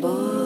Die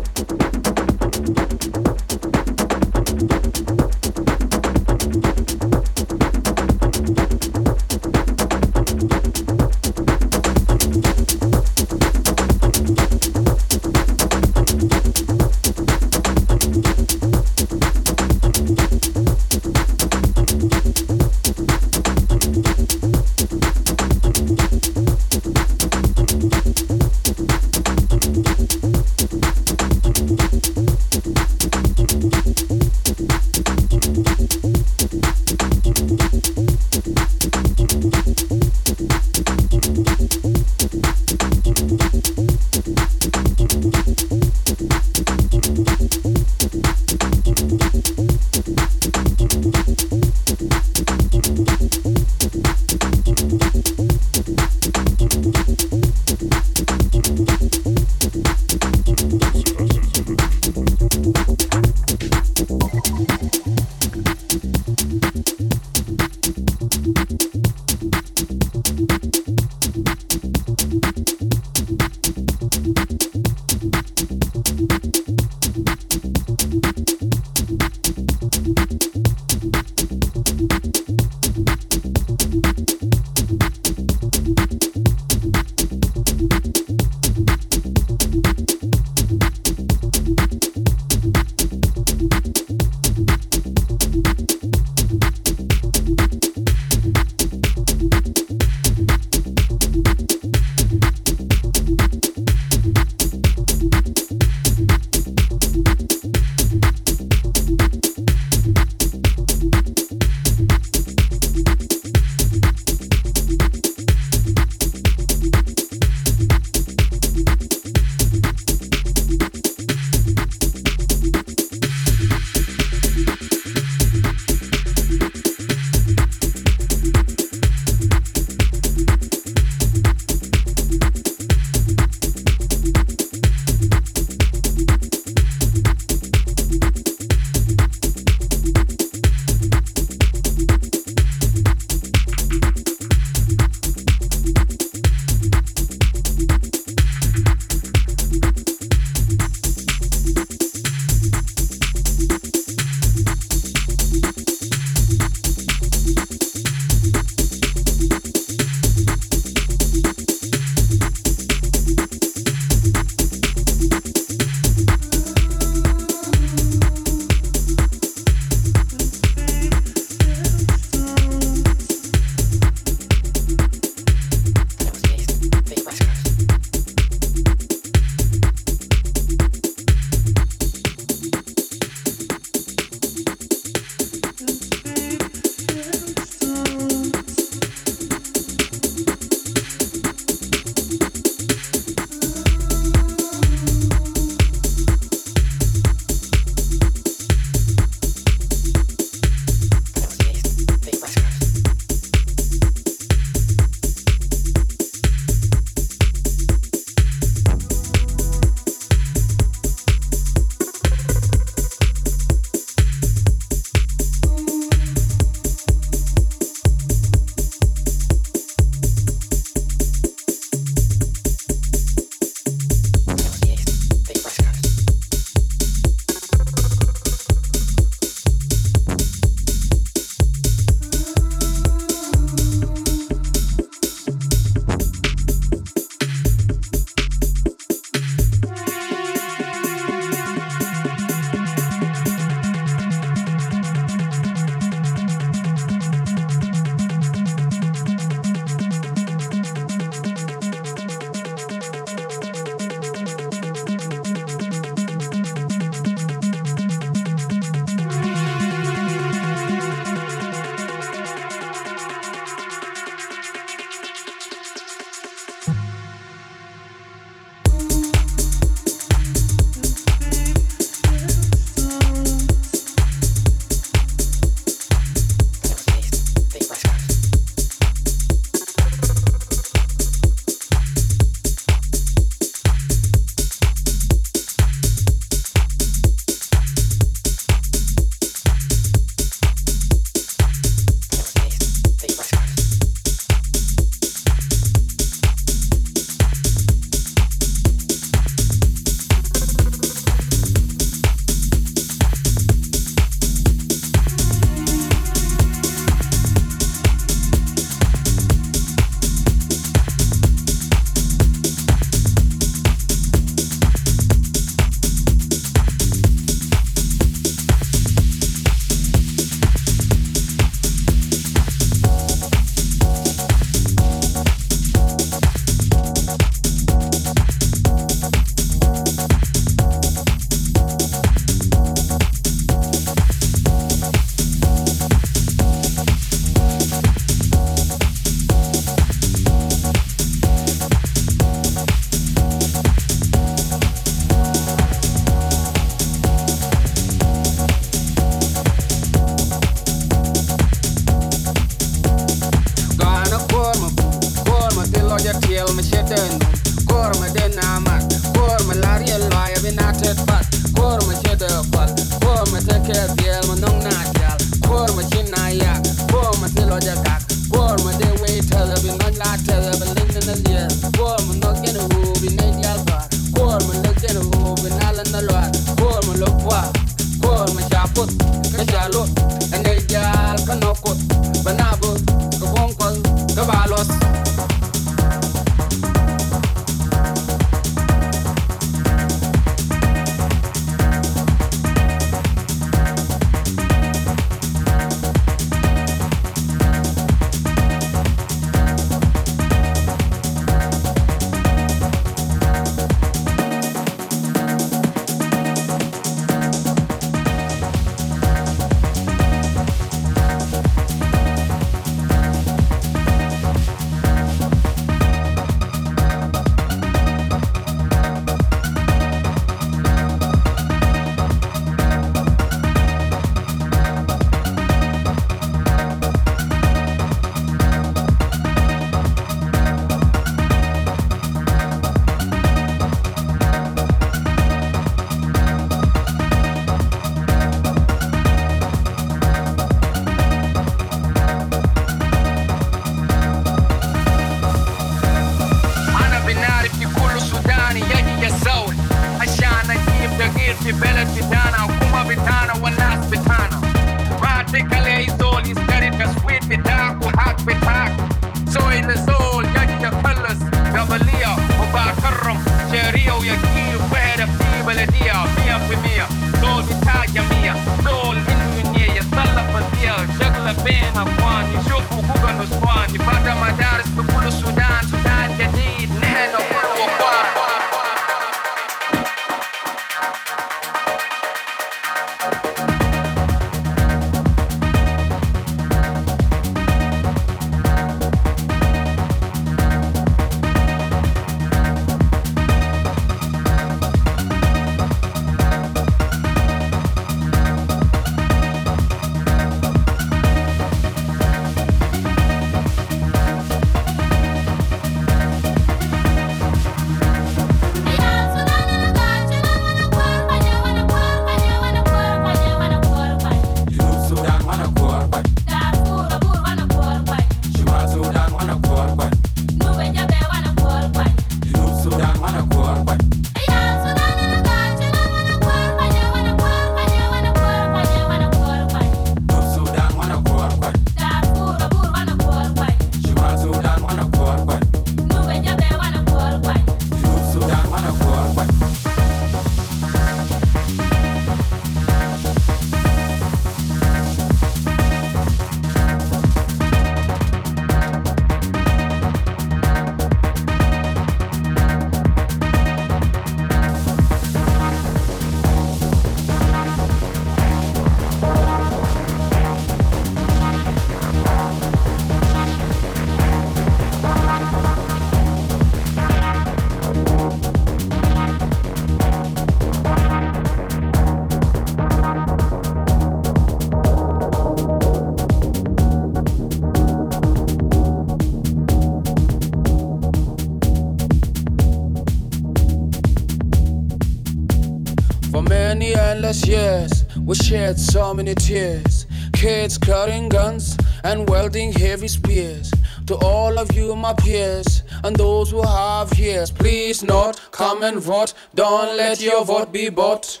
Yes, yes, we shed so many tears. Kids carrying guns and wielding heavy spears. To all of you, my peers, and those who have ears, please not come and vote. Don't let your vote be bought.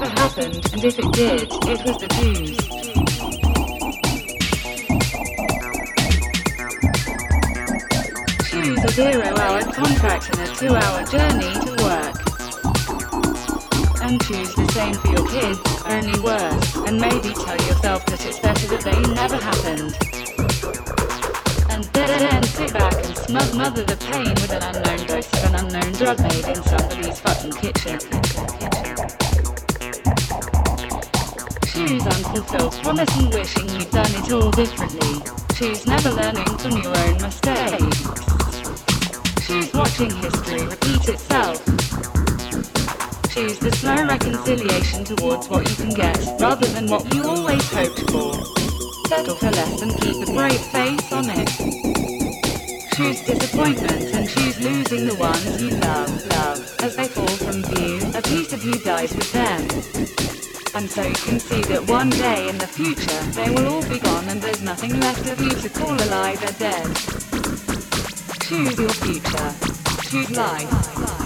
Never happened, and if it did, it was the Jews. Choose a zero-hour contract and a two-hour journey to work. And choose the same for your kids, only worse, and maybe tell yourself that it's better that they never happened. And then sit back and smug mother the pain with an unknown dose of an unknown drug made in somebody's fucking kitchen. Choose unfulfilled promise and wishing you'd done it all differently. Choose never learning from your own mistakes. Choose watching history repeat itself. Choose the slow reconciliation towards what you can get, rather than what you always hoped for. Settle for less and keep a brave face on it. Choose disappointment and choose losing the ones you love, love. As they fall from view, a piece of you dies with them. And so you can see that one day in the future, they will all be gone and there's nothing left of you to call alive or dead. Choose your future. Choose life.